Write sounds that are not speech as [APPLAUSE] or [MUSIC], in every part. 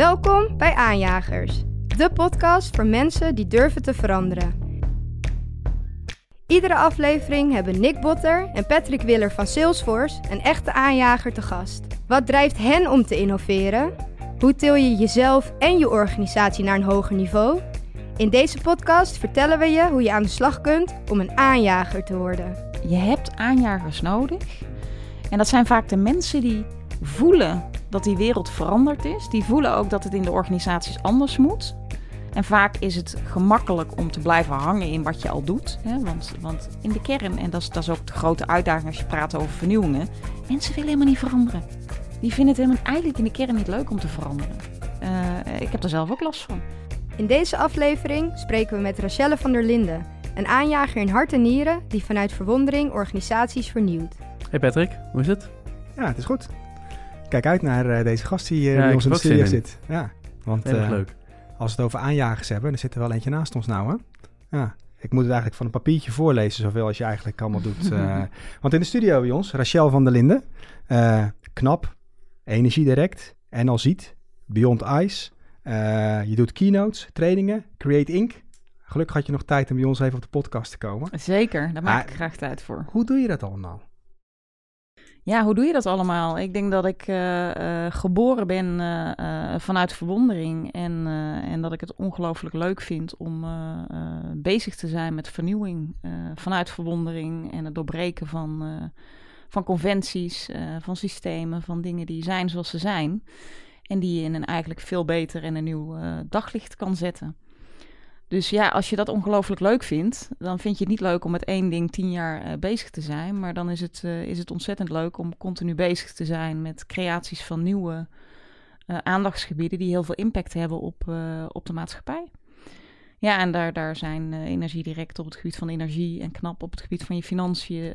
Welkom bij Aanjagers, de podcast voor mensen die durven te veranderen. Iedere aflevering hebben Nick Botter en Patrick Willer van Salesforce een echte aanjager te gast. Wat drijft hen om te innoveren? Hoe til je jezelf en je organisatie naar een hoger niveau? In deze podcast vertellen we je hoe je aan de slag kunt om een aanjager te worden. Je hebt aanjagers nodig. En dat zijn vaak de mensen die voelen dat die wereld veranderd is. Die voelen ook dat het in de organisaties anders moet. En vaak is het gemakkelijk om te blijven hangen in wat je al doet. Hè? Want, want in de kern, en dat is, dat is ook de grote uitdaging als je praat over vernieuwingen, mensen willen helemaal niet veranderen. Die vinden het helemaal, eigenlijk in de kern niet leuk om te veranderen. Uh, ik heb er zelf ook last van. In deze aflevering spreken we met Rachelle van der Linden, een aanjager in hart en nieren die vanuit verwondering organisaties vernieuwt. Hey Patrick, hoe is het? Ja, het is goed. Kijk uit naar uh, deze gast die uh, bij ons in de studio zit. Ja, want uh, leuk. als we het over aanjagers hebben, dan zit er wel eentje naast ons nou, hè? Ja, ik moet het eigenlijk van een papiertje voorlezen, zoveel als je eigenlijk allemaal doet. [LAUGHS] want in de studio bij ons, Rachel van der Linden, knap, energiedirect, NL Ziet, Beyond Ice. je doet keynotes, trainingen, Create Inc. Gelukkig had je nog tijd om bij ons even op de podcast te komen. Zeker, daar maak ik graag tijd voor. Hoe doe je dat allemaal? Ja, hoe doe je dat allemaal? Ik denk dat ik uh, uh, geboren ben uh, vanuit verwondering en, en dat ik het ongelooflijk leuk vind om bezig te zijn met vernieuwing vanuit verwondering en het doorbreken van, van conventies, van systemen, van dingen die zijn zoals ze zijn en die je in een eigenlijk veel beter en een nieuw daglicht kan zetten. Dus ja, als je dat ongelooflijk leuk vindt, dan vind je het niet leuk om met één ding tien jaar uh, bezig te zijn. Maar dan is het, uh, is het ontzettend leuk om continu bezig te zijn met creaties van nieuwe uh, aandachtsgebieden die heel veel impact hebben op, op de maatschappij. Ja, en daar, daar zijn energie direct op het gebied van energie en knap op het gebied van je financiën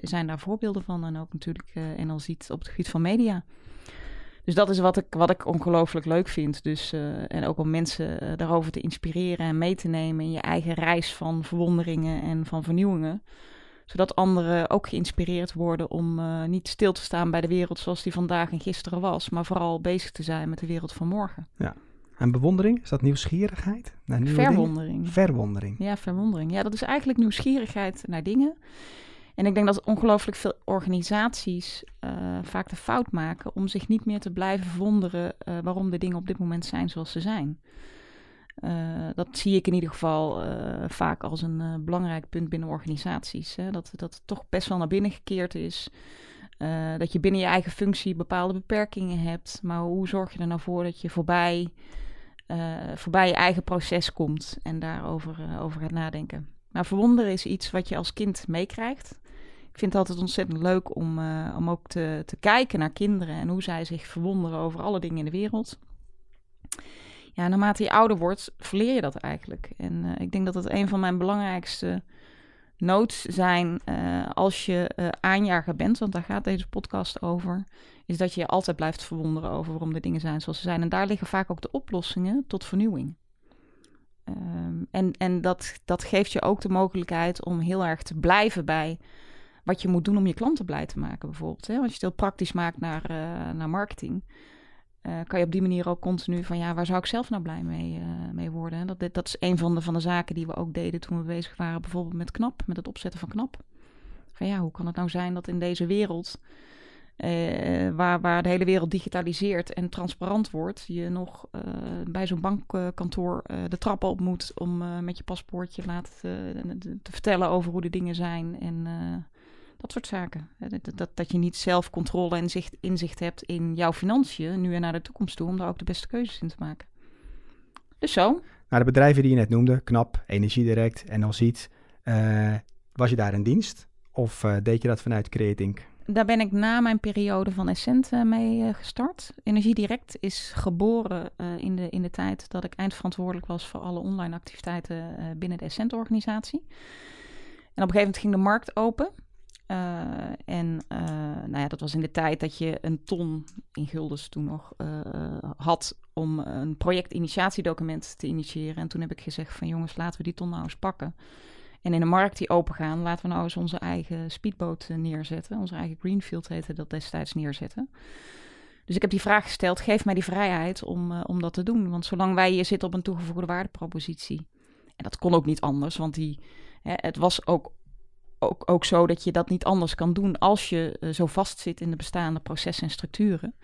zijn daar voorbeelden van. En ook natuurlijk en al ziet op het gebied van media. Dus dat is wat ik, wat ik ongelooflijk leuk vind. Dus, uh, en ook om mensen uh, daarover te inspireren en mee te nemen in je eigen reis van verwonderingen en van vernieuwingen. Zodat anderen ook geïnspireerd worden om uh, niet stil te staan bij de wereld zoals die vandaag en gisteren was, maar vooral bezig te zijn met de wereld van morgen. Ja. En bewondering, is dat nieuwsgierigheid? Naar nieuwe verwondering. Dingen? Verwondering. Ja, verwondering. Ja, dat is eigenlijk nieuwsgierigheid naar dingen. En ik denk dat ongelooflijk veel organisaties uh, vaak de fout maken om zich niet meer te blijven verwonderen uh, waarom de dingen op dit moment zijn zoals ze zijn. Uh, dat zie ik in ieder geval vaak als een belangrijk punt binnen organisaties. Hè? Dat, dat het toch best wel naar binnen gekeerd is. dat je binnen je eigen functie bepaalde beperkingen hebt. Maar hoe zorg je er nou voor dat je voorbij, voorbij je eigen proces komt en daarover over gaat nadenken? Maar verwonderen is iets wat je als kind meekrijgt. Ik vind het altijd ontzettend leuk om, uh, om ook te, te kijken naar kinderen en hoe zij zich verwonderen over alle dingen in de wereld. Ja, naarmate je ouder wordt, verleer je dat eigenlijk. En uh, ik denk dat het een van mijn belangrijkste notes zijn uh, als je aanjager bent, want daar gaat deze podcast over, is dat je je altijd blijft verwonderen over waarom de dingen zijn zoals ze zijn. En daar liggen vaak ook de oplossingen tot vernieuwing. Um, en en dat, dat geeft je ook de mogelijkheid om heel erg te blijven bij wat je moet doen om je klanten blij te maken, bijvoorbeeld. Hè? Als je het heel praktisch maakt naar, uh, naar marketing, uh, kan je op die manier ook continu van ja, waar zou ik zelf nou blij mee, uh, mee worden? Dat, dat is een van de, van de zaken die we ook deden toen we bezig waren, bijvoorbeeld met KNAP, met het opzetten van KNAP. Van ja, hoe kan het nou zijn dat in deze wereld, waar, waar de hele wereld digitaliseert en transparant wordt, je nog bij zo'n bankkantoor de trap op moet om met je paspoortje laten te, te vertellen over hoe de dingen zijn en dat soort zaken. Dat, dat, dat je niet zelf controle en zicht, inzicht hebt in jouw financiën, nu en naar de toekomst toe, om daar ook de beste keuzes in te maken. Dus zo. Nou, de bedrijven die je net noemde, KNAP, Energiedirect en ziet, uh, was je daar in dienst? Of uh, deed je dat vanuit Creating? Daar ben ik na mijn periode van Essent uh, mee gestart. Energiedirect is geboren in, de, in de tijd dat ik eindverantwoordelijk was voor alle online activiteiten binnen de Essent-organisatie. En op een gegeven moment ging de markt open. Uh, en uh, nou ja, dat was in de tijd dat je een ton in guldens toen nog uh, had om een projectinitiatiedocument te initiëren. En toen heb ik gezegd van jongens, laten we die ton nou eens pakken. En in een markt die open gaan, laten we nou eens onze eigen speedboot neerzetten. Onze eigen Greenfield heette dat destijds neerzetten. Dus ik heb die vraag gesteld, geef mij die vrijheid om, om dat te doen. Want zolang wij hier zitten op een toegevoegde waardepropositie, en dat kon ook niet anders, want die, hè, het was ook, ook, ook zo dat je dat niet anders kan doen als je uh, zo vastzit in de bestaande processen en structuren.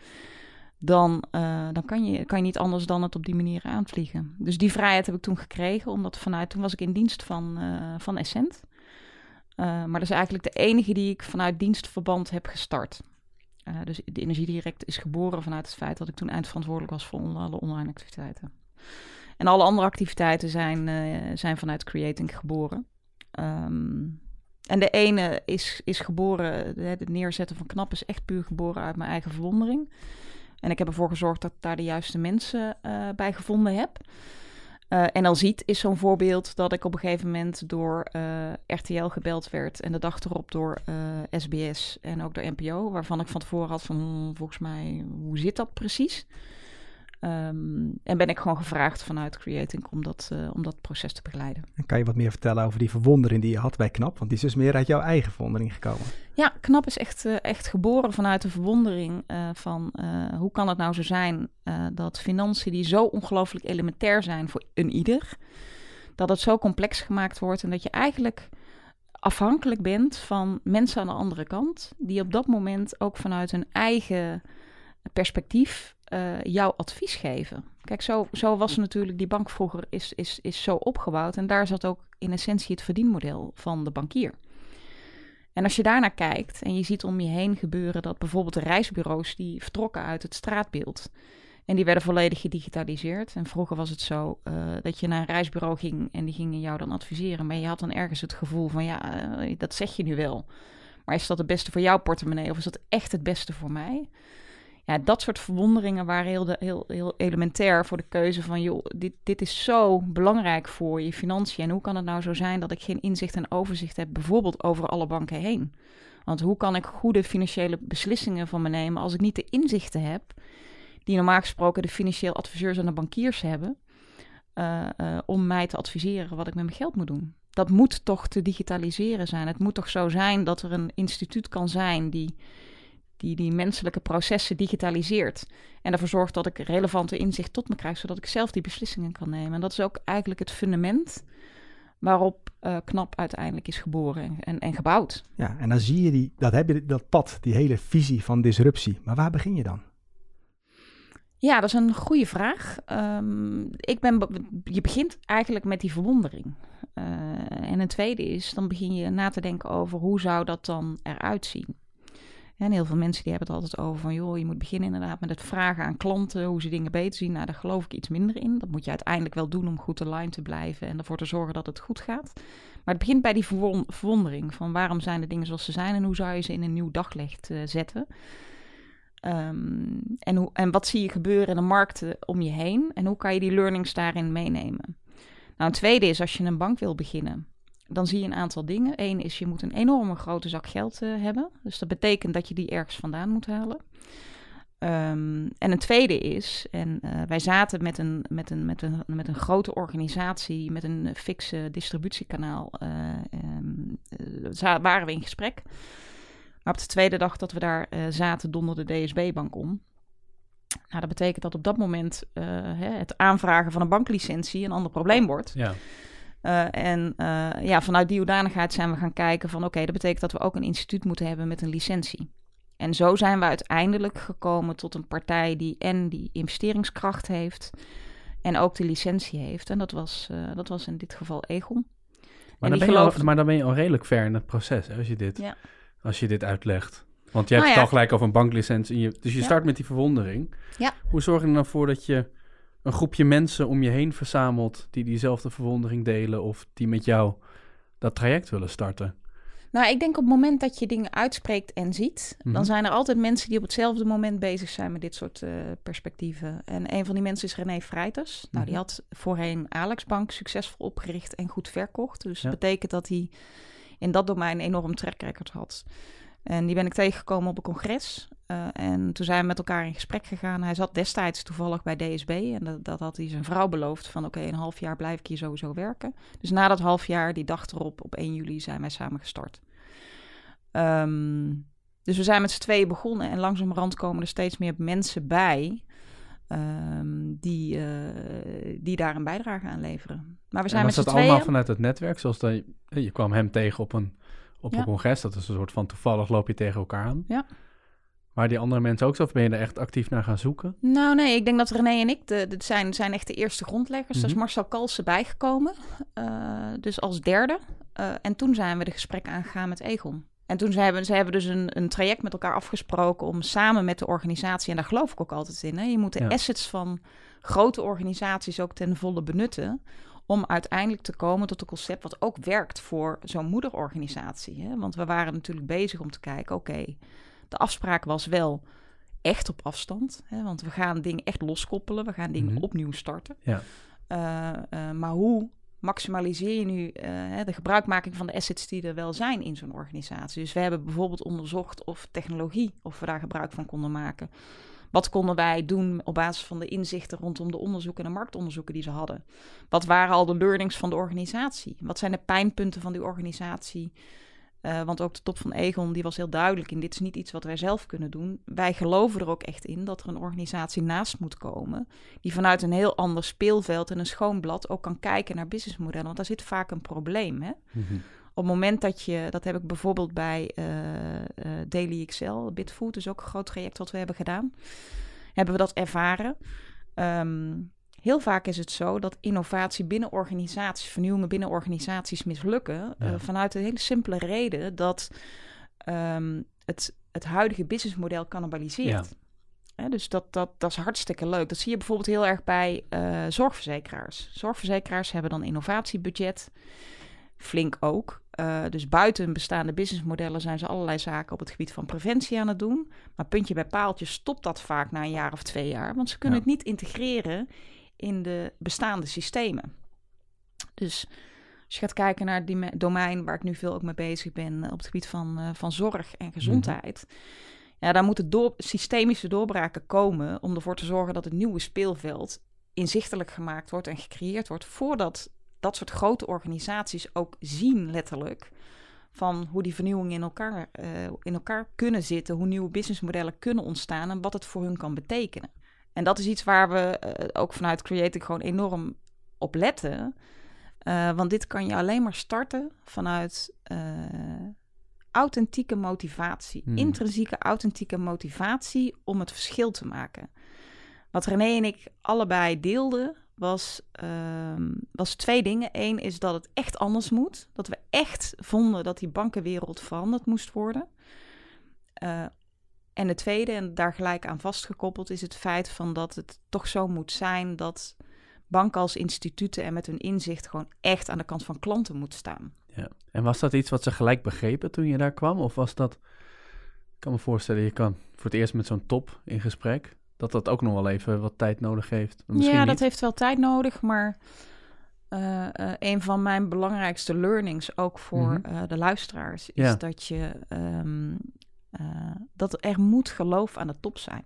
Dan, uh, dan kan, je, kan je niet anders dan het op die manier aanvliegen. Dus die vrijheid heb ik toen gekregen, omdat vanuit toen was ik in dienst van, van Essent. maar dat is eigenlijk de enige die ik vanuit dienstverband heb gestart. Dus de Energiedirect is geboren vanuit het feit dat ik toen eindverantwoordelijk was voor alle online activiteiten. En alle andere activiteiten zijn, zijn vanuit Creating geboren. Um, en de ene is, is geboren, het neerzetten van knap is echt puur geboren uit mijn eigen verwondering. En ik heb ervoor gezorgd dat ik daar de juiste mensen uh, bij gevonden heb. Uh, en al ziet is zo'n voorbeeld dat ik op een gegeven moment door uh, RTL gebeld werd en de dag erop door SBS en ook door NPO, waarvan ik van tevoren had van hm, volgens mij, hoe zit dat precies? Um, en ben ik gewoon gevraagd vanuit Creating om dat, uh, om dat proces te begeleiden. En kan je wat meer vertellen over die verwondering die je had bij KNAP? Want die is dus meer uit jouw eigen verwondering gekomen. Ja, KNAP is echt, uh, echt geboren vanuit de verwondering uh, van hoe kan het nou zo zijn dat financiën die zo ongelooflijk elementair zijn voor een ieder, dat het zo complex gemaakt wordt en dat je eigenlijk afhankelijk bent van mensen aan de andere kant, die op dat moment ook vanuit hun eigen perspectief uh, jouw advies geven. Kijk, zo, zo was natuurlijk die bank vroeger is, is, is zo opgebouwd. En daar zat ook in essentie het verdienmodel van de bankier. En als je daarnaar kijkt en je ziet om je heen gebeuren dat bijvoorbeeld de reisbureaus die vertrokken uit het straatbeeld. En die werden volledig gedigitaliseerd. En vroeger was het zo uh, dat je naar een reisbureau ging en die gingen jou dan adviseren. Maar je had dan ergens het gevoel van ja, uh, dat zeg je nu wel. Maar is dat het beste voor jouw portemonnee of is dat echt het beste voor mij? Ja, dat soort verwonderingen waren heel, de, heel, heel elementair voor de keuze van, joh, dit, dit is zo belangrijk voor je financiën. En hoe kan het nou zo zijn dat ik geen inzicht en overzicht heb, bijvoorbeeld over alle banken heen? Want hoe kan ik goede financiële beslissingen van me nemen als ik niet de inzichten heb die normaal gesproken de financieel adviseurs en de bankiers hebben, uh, uh, om mij te adviseren wat ik met mijn geld moet doen? Dat moet toch te digitaliseren zijn. Het moet toch zo zijn dat er een instituut kan zijn die die die menselijke processen digitaliseert. En ervoor zorgt dat ik relevante inzicht tot me krijg, zodat ik zelf die beslissingen kan nemen. En dat is ook eigenlijk het fundament waarop uh, KNAP uiteindelijk is geboren en, en gebouwd. Ja, en dan zie je die, dat, heb je, dat pad, die hele visie van disruptie. Maar waar begin je dan? Ja, dat is een goede vraag. Um, ik ben, je begint eigenlijk met die verwondering. Uh, en een tweede is, dan begin je na te denken over hoe zou dat dan eruit zien. En heel veel mensen die hebben het altijd over van, joh, je moet beginnen inderdaad met het vragen aan klanten hoe ze dingen beter zien. Nou, daar geloof ik iets minder in. Dat moet je uiteindelijk wel doen om goed aligned te blijven en ervoor te zorgen dat het goed gaat. Maar het begint bij die verwondering van waarom zijn de dingen zoals ze zijn en hoe zou je ze in een nieuw daglicht uh, zetten. Um, en, hoe, en wat zie je gebeuren in de markten om je heen en hoe kan je die learnings daarin meenemen. Nou, een tweede is als je een bank wil beginnen dan zie je een aantal dingen. Eén is, je moet een enorme grote zak geld uh, hebben. Dus dat betekent dat je die ergens vandaan moet halen. Um, en een tweede is, en uh, wij zaten met een, met, een, met, een, met een grote organisatie, met een fixe distributiekanaal, uh, um, waren we in gesprek. Maar op de tweede dag dat we daar zaten, donderde de DSB-bank om. Nou, dat betekent dat op dat moment het aanvragen van een banklicentie een ander probleem wordt. Ja. Uh, en uh, ja, vanuit die hoedanigheid zijn we gaan kijken van... oké, dat betekent dat we ook een instituut moeten hebben met een licentie. En zo zijn we uiteindelijk gekomen tot een partij die en die investeringskracht heeft... en ook de licentie heeft. En dat was, uh, dat was in dit geval Egon. Maar dan, ben gelooft... al, maar dan ben je al redelijk ver in het proces, hè, als, je dit, ja. als je dit uitlegt. Want je hebt nou ja. het al gelijk over een banklicentie. Je, dus je ja. start met die verwondering. Ja. Hoe zorg je er dan voor dat je een groepje mensen om je heen verzamelt die diezelfde verwondering delen of die met jou dat traject willen starten? Nou, ik denk op het moment dat je dingen uitspreekt en ziet, dan zijn er altijd mensen die op hetzelfde moment bezig zijn met dit soort uh, perspectieven. En een van die mensen is René. Mm-hmm. Nou, die had voorheen Alex Bank succesvol opgericht en goed verkocht. Dus ja. dat betekent dat hij in dat domein een enorm track record had. En die ben ik tegengekomen op een congres. Uh, en toen zijn we met elkaar in gesprek gegaan. Hij zat destijds toevallig bij DSB. En dat, dat had hij zijn vrouw beloofd van oké, okay, een half jaar blijf ik hier sowieso werken. Dus na dat half jaar, die dag erop, op 1 juli, zijn wij samen gestart. Um, dus we zijn met z'n tweeën begonnen en langzamerhand komen er steeds meer mensen bij um, die, uh, die daar een bijdrage aan leveren. Maar we zijn met z'n tweeën... allemaal vanuit het netwerk? Zoals dat je, je kwam hem tegen op een, op een congres. Dat is een soort van toevallig loop je tegen elkaar aan. Ja. Maar die andere mensen ook zo? Of ben je er echt actief naar gaan zoeken? Nou nee, ik denk dat René en ik, de, de zijn, zijn echt de eerste grondleggers. Mm is Marcel Kalsen bijgekomen, uh, dus als derde. Uh, en toen zijn we de gesprekken aangegaan met Egon. En toen ze hebben ze hebben dus een, een traject met elkaar afgesproken om samen met de organisatie, en daar geloof ik ook altijd in, hè, je moet de assets van grote organisaties ook ten volle benutten om uiteindelijk te komen tot een concept wat ook werkt voor zo'n moederorganisatie. Hè? Want we waren natuurlijk bezig om te kijken, oké, de afspraak was wel echt op afstand, hè? want we gaan dingen echt loskoppelen, we gaan dingen mhm. opnieuw starten. Ja. Uh, uh, maar hoe maximaliseer je nu uh, de gebruikmaking van de assets die er wel zijn in zo'n organisatie. Dus we hebben bijvoorbeeld onderzocht of technologie, of we daar gebruik van konden maken. Wat konden wij doen op basis van de inzichten rondom de onderzoeken en de marktonderzoeken die ze hadden? Wat waren al de learnings van de organisatie? Wat zijn de pijnpunten van die organisatie? Uh, want ook de top van Egon die was heel duidelijk in dit is niet iets wat wij zelf kunnen doen. Wij geloven er ook echt in dat er een organisatie naast moet komen die vanuit een heel ander speelveld en een schoon blad ook kan kijken naar businessmodellen. Want daar zit vaak een probleem. Hè? Mhm. Op het moment dat je, dat heb ik bijvoorbeeld bij uh, uh, Daily Excel, Bitfood, dus ook een groot traject wat we hebben gedaan, hebben we dat ervaren. Um, Heel vaak is het zo dat innovatie binnen organisaties, vernieuwingen binnen organisaties mislukken. Eh, vanuit een hele simpele reden dat um, het, het huidige businessmodel cannibaliseert. Ja. dus dat, dat, dat is hartstikke leuk. Dat zie je bijvoorbeeld heel erg bij uh, zorgverzekeraars. Zorgverzekeraars hebben dan innovatiebudget. Flink ook. Uh, dus buiten bestaande businessmodellen zijn ze allerlei zaken op het gebied van preventie aan het doen. Maar puntje bij paaltje stopt dat vaak na een jaar of twee jaar. Want ze kunnen het niet integreren in de bestaande systemen. Dus als je gaat kijken naar die domein waar ik nu veel ook mee bezig ben op het gebied van, uh, van zorg en gezondheid. Mm Ja, daar moeten door, systemische doorbraken komen om ervoor te zorgen dat het nieuwe speelveld inzichtelijk gemaakt wordt en gecreëerd wordt voordat dat soort grote organisaties ook zien letterlijk van hoe die vernieuwingen in elkaar, uh, in elkaar kunnen zitten, hoe nieuwe businessmodellen kunnen ontstaan en wat het voor hun kan betekenen. En dat is iets waar we uh, ook vanuit Creative gewoon enorm op letten. Uh, want dit kan je alleen maar starten vanuit uh, authentieke motivatie. Hmm. Intrinsieke, authentieke motivatie om het verschil te maken. Wat René en ik allebei deelden, was, uh, was twee dingen. Eén is dat het echt anders moet. Dat we echt vonden dat die bankenwereld veranderd moest worden. Uh, en het tweede, en daar gelijk aan vastgekoppeld, is het feit van dat het toch zo moet zijn dat banken als instituten en met hun inzicht gewoon echt aan de kant van klanten moet staan. Ja. En was dat iets wat ze gelijk begrepen toen je daar kwam? Of was dat, ik kan me voorstellen, je kan voor het eerst met zo'n top in gesprek, dat dat ook nog wel even wat tijd nodig heeft? Misschien ja, dat heeft wel tijd nodig, maar uh, uh, een van mijn belangrijkste learnings, ook voor mhm. uh, de luisteraars, is dat je um, uh, dat er moet geloof aan de top zijn.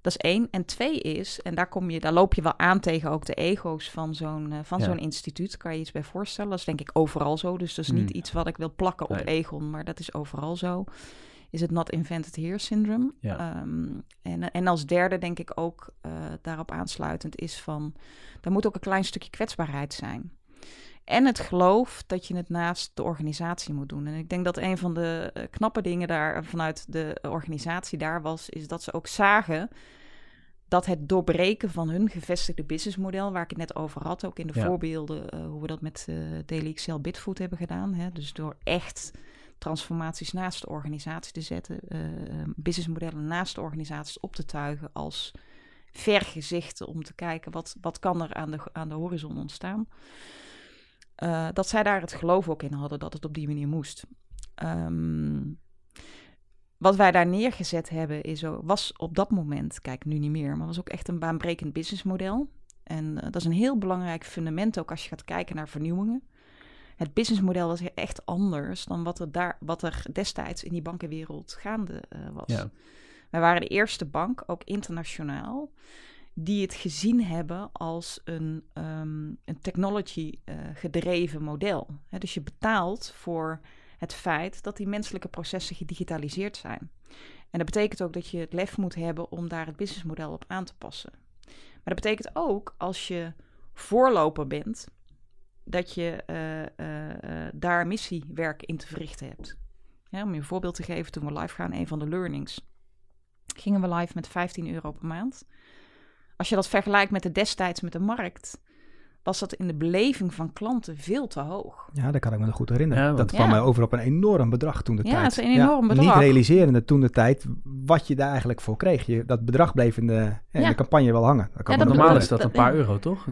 Dat is één. En twee is, en daar, kom je, daar loop je wel aan tegen ook de ego's van zo'n uh, van zo'n instituut. Kan je iets bij voorstellen? Dat is denk ik overal zo. Dus dat is niet hmm. iets wat ik wil plakken op Egon, maar dat is overal zo. Is het not invented here syndrome? Ja. Um, en, en als derde denk ik ook uh, daarop aansluitend is van... er moet ook een klein stukje kwetsbaarheid zijn. En het geloof dat je het naast de organisatie moet doen. En ik denk dat een van de uh, knappe dingen daar vanuit de organisatie daar was, is dat ze ook zagen dat het doorbreken van hun gevestigde businessmodel, waar ik het net over had, ook in de voorbeelden uh, hoe we dat met uh, Daily Excel Bitfood hebben gedaan. Hè, dus door echt transformaties naast de organisatie te zetten, businessmodellen naast de organisaties op te tuigen als vergezichten om te kijken wat, wat kan er aan de, aan de horizon ontstaan. Uh, dat zij daar het geloof ook in hadden dat het op die manier moest. Um, wat wij daar neergezet hebben is, was op dat moment, kijk nu niet meer, maar was ook echt een baanbrekend businessmodel. En uh, dat is een heel belangrijk fundament ook als je gaat kijken naar vernieuwingen. Het businessmodel was echt anders dan wat er, daar, wat er destijds in die bankenwereld gaande uh, was. Ja. Wij waren de eerste bank, ook internationaal, die het gezien hebben als een, um, een technology uh, gedreven model. dus je betaalt voor het feit dat die menselijke processen gedigitaliseerd zijn. En dat betekent ook dat je het lef moet hebben om daar het businessmodel op aan te passen. Maar dat betekent ook als je voorloper bent, dat je uh, uh, daar missiewerk in te verrichten hebt. Om je een voorbeeld te geven, toen we live gaan, een van de learnings, gingen we live met 15 euro per maand. Als je dat vergelijkt met de destijds met de markt, was dat in de beleving van klanten veel te hoog. Ja, dat kan ik me nog goed herinneren. dat kwam mij over op een enorm bedrag toen de ja, tijd. Ja, het is een enorm bedrag. Niet realiserende toen de tijd wat je daar eigenlijk voor kreeg. Je, dat bedrag bleef in de, in de campagne wel hangen. Dat kan normaal is dat een paar euro, toch?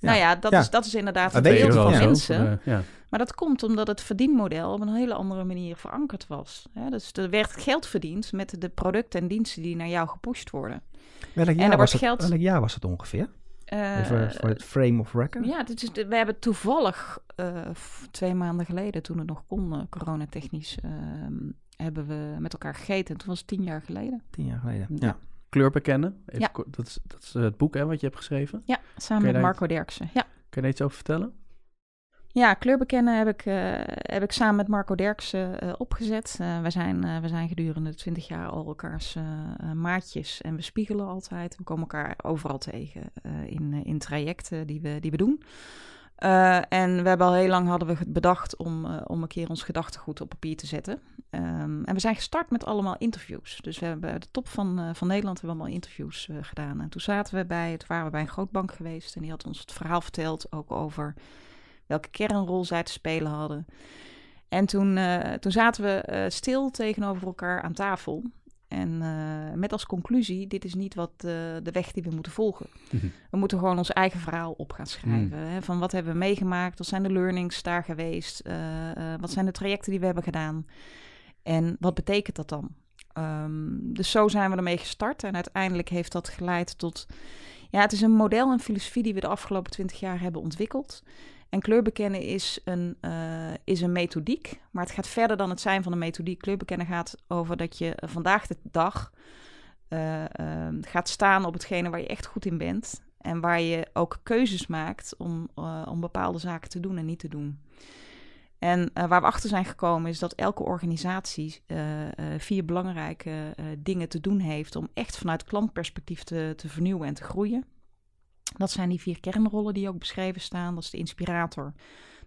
Nou ja, dat, Is, dat is inderdaad het deel van mensen. ja. Maar dat komt omdat het verdienmodel op een hele andere manier verankerd was. dus er werd geld verdiend met de producten en diensten die naar jou gepusht worden. Welk jaar, en er was, het, geld... welk jaar was het ongeveer? Even voor het frame of record? Ja, dit is we hebben toevallig uh, twee maanden geleden, toen het nog kon, uh, coronatechnisch, uh, hebben we met elkaar gegeten. Toen was het tien jaar geleden. Tien jaar geleden, ja. Kleur bekennen, Even ja. dat, is, dat is het boek hè, wat je hebt geschreven. Ja, samen met Marco Derksen. Ja. Kun je daar iets over vertellen? Ja, kleur bekennen heb ik, uh, heb ik samen met Marco Derksen uh, opgezet. Uh, we, zijn, we zijn gedurende twintig jaar al elkaars maatjes en we spiegelen altijd. We komen elkaar overal tegen in, in trajecten die we, die we doen. En we hebben al heel lang hadden we bedacht om, om een keer ons gedachtegoed op papier te zetten. Um, en we zijn gestart met allemaal interviews. Dus we hebben de top van, van Nederland hebben allemaal interviews gedaan. En toen zaten we bij, het waren we bij een grootbank geweest en die had ons het verhaal verteld ook over welke kernrol zij te spelen hadden. En toen, toen zaten we stil tegenover elkaar aan tafel. En uh, met als conclusie, dit is niet wat de weg die we moeten volgen. Mhm. We moeten gewoon ons eigen verhaal op gaan schrijven. Mm. Hè, van wat hebben we meegemaakt? Wat zijn de learnings daar geweest? wat zijn de trajecten die we hebben gedaan? En wat betekent dat dan? Um, dus zo zijn we ermee gestart. En uiteindelijk heeft dat geleid tot... Ja, het is een model en filosofie die we de afgelopen twintig jaar hebben ontwikkeld. En kleurbekennen is een, uh, is een methodiek, maar het gaat verder dan het zijn van een methodiek. Kleurbekennen gaat over dat je vandaag de dag uh, uh, gaat staan op hetgene waar je echt goed in bent. En waar je ook keuzes maakt om, om bepaalde zaken te doen en niet te doen. En waar we achter zijn gekomen is dat elke organisatie vier belangrijke dingen te doen heeft om echt vanuit klantperspectief te, te vernieuwen en te groeien. Dat zijn die vier kernrollen die ook beschreven staan. Dat is de inspirator,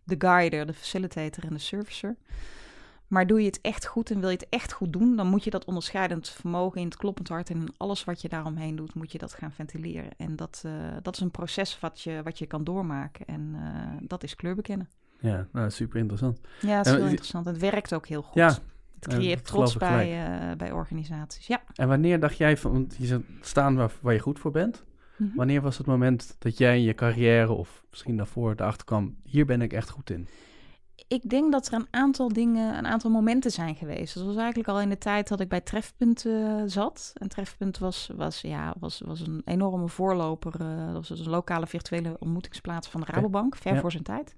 de guider, de facilitator en de servicer. Maar doe je het echt goed en wil je het echt goed doen, dan moet je dat onderscheidend vermogen in het kloppend hart en in alles wat je daaromheen doet, moet je dat gaan ventileren. En dat, uh, dat is een proces wat je, wat je kan doormaken. En uh, dat is kleurbekennen. Ja, nou, super interessant. Ja, het is heel interessant. Het werkt ook heel goed. Ja, het creëert trots bij, uh, bij organisaties. Ja. En wanneer dacht jij van, je staan waar, waar je goed voor bent? Mhm. Wanneer was het moment dat jij in je carrière of misschien daarvoor erachter kwam, hier ben ik echt goed in? Ik denk dat er een aantal dingen, een aantal momenten zijn geweest. Dat was eigenlijk al in de tijd dat ik bij Trefpunt uh, zat. En Trefpunt was, was, ja, was, was een enorme voorloper. Uh, dat was een lokale virtuele ontmoetingsplaats van de Rabobank, ver voor zijn tijd.